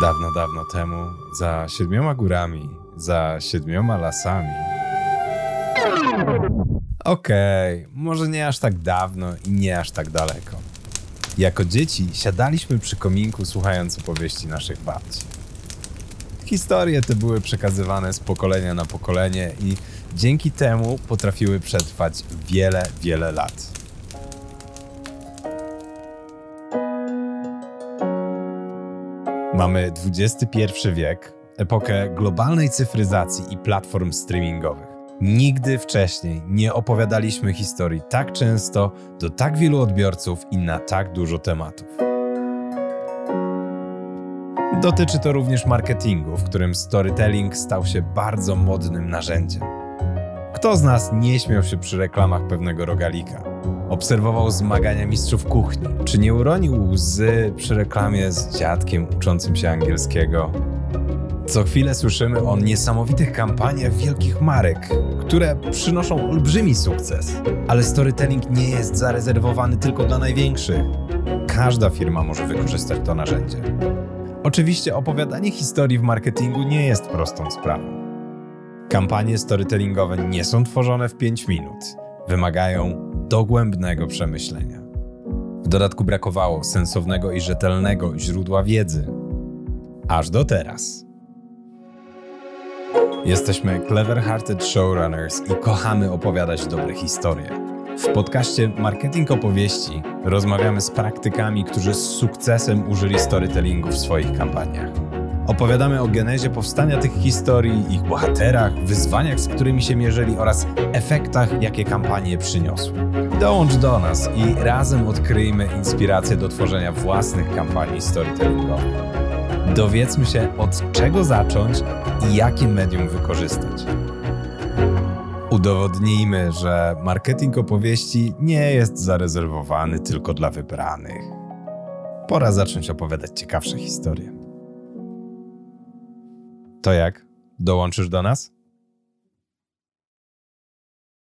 Dawno, dawno temu, za siedmioma górami, za siedmioma lasami. Okej, okay, może nie aż tak dawno i nie aż tak daleko. Jako dzieci siadaliśmy przy kominku słuchając opowieści naszych babci. Historie te były przekazywane z pokolenia na pokolenie i dzięki temu potrafiły przetrwać wiele, wiele lat. Mamy XXI wiek, epokę globalnej cyfryzacji i platform streamingowych. Nigdy wcześniej nie opowiadaliśmy historii tak często, do tak wielu odbiorców i na tak dużo tematów. Dotyczy to również marketingu, w którym storytelling stał się bardzo modnym narzędziem. Kto z nas nie śmiał się przy reklamach pewnego rogalika? Obserwował zmagania mistrzów kuchni. Czy nie uronił łzy przy reklamie z dziadkiem uczącym się angielskiego? Co chwilę słyszymy o niesamowitych kampaniach wielkich marek, które przynoszą olbrzymi sukces. Ale storytelling nie jest zarezerwowany tylko dla największych. Każda firma może wykorzystać to narzędzie. Oczywiście opowiadanie historii w marketingu nie jest prostą sprawą. Kampanie storytellingowe nie są tworzone w 5 minut. Wymagają dogłębnego przemyślenia. W dodatku brakowało sensownego i rzetelnego źródła wiedzy. Aż do teraz. Jesteśmy Clever Hearted Showrunners i kochamy opowiadać dobre historie. W podcaście Marketing Opowieści rozmawiamy z praktykami, którzy z sukcesem użyli storytellingu w swoich kampaniach. Opowiadamy o genezie powstania tych historii, ich bohaterach, wyzwaniach, z którymi się mierzyli oraz efektach, jakie kampanie przyniosły. Dołącz do nas i razem odkryjmy inspirację do tworzenia własnych kampanii storytellingowych. Dowiedzmy się, od czego zacząć i jakie medium wykorzystać. Udowodnijmy, że marketing opowieści nie jest zarezerwowany tylko dla wybranych. Pora zacząć opowiadać ciekawsze historie. To jak? Dołączysz do nas?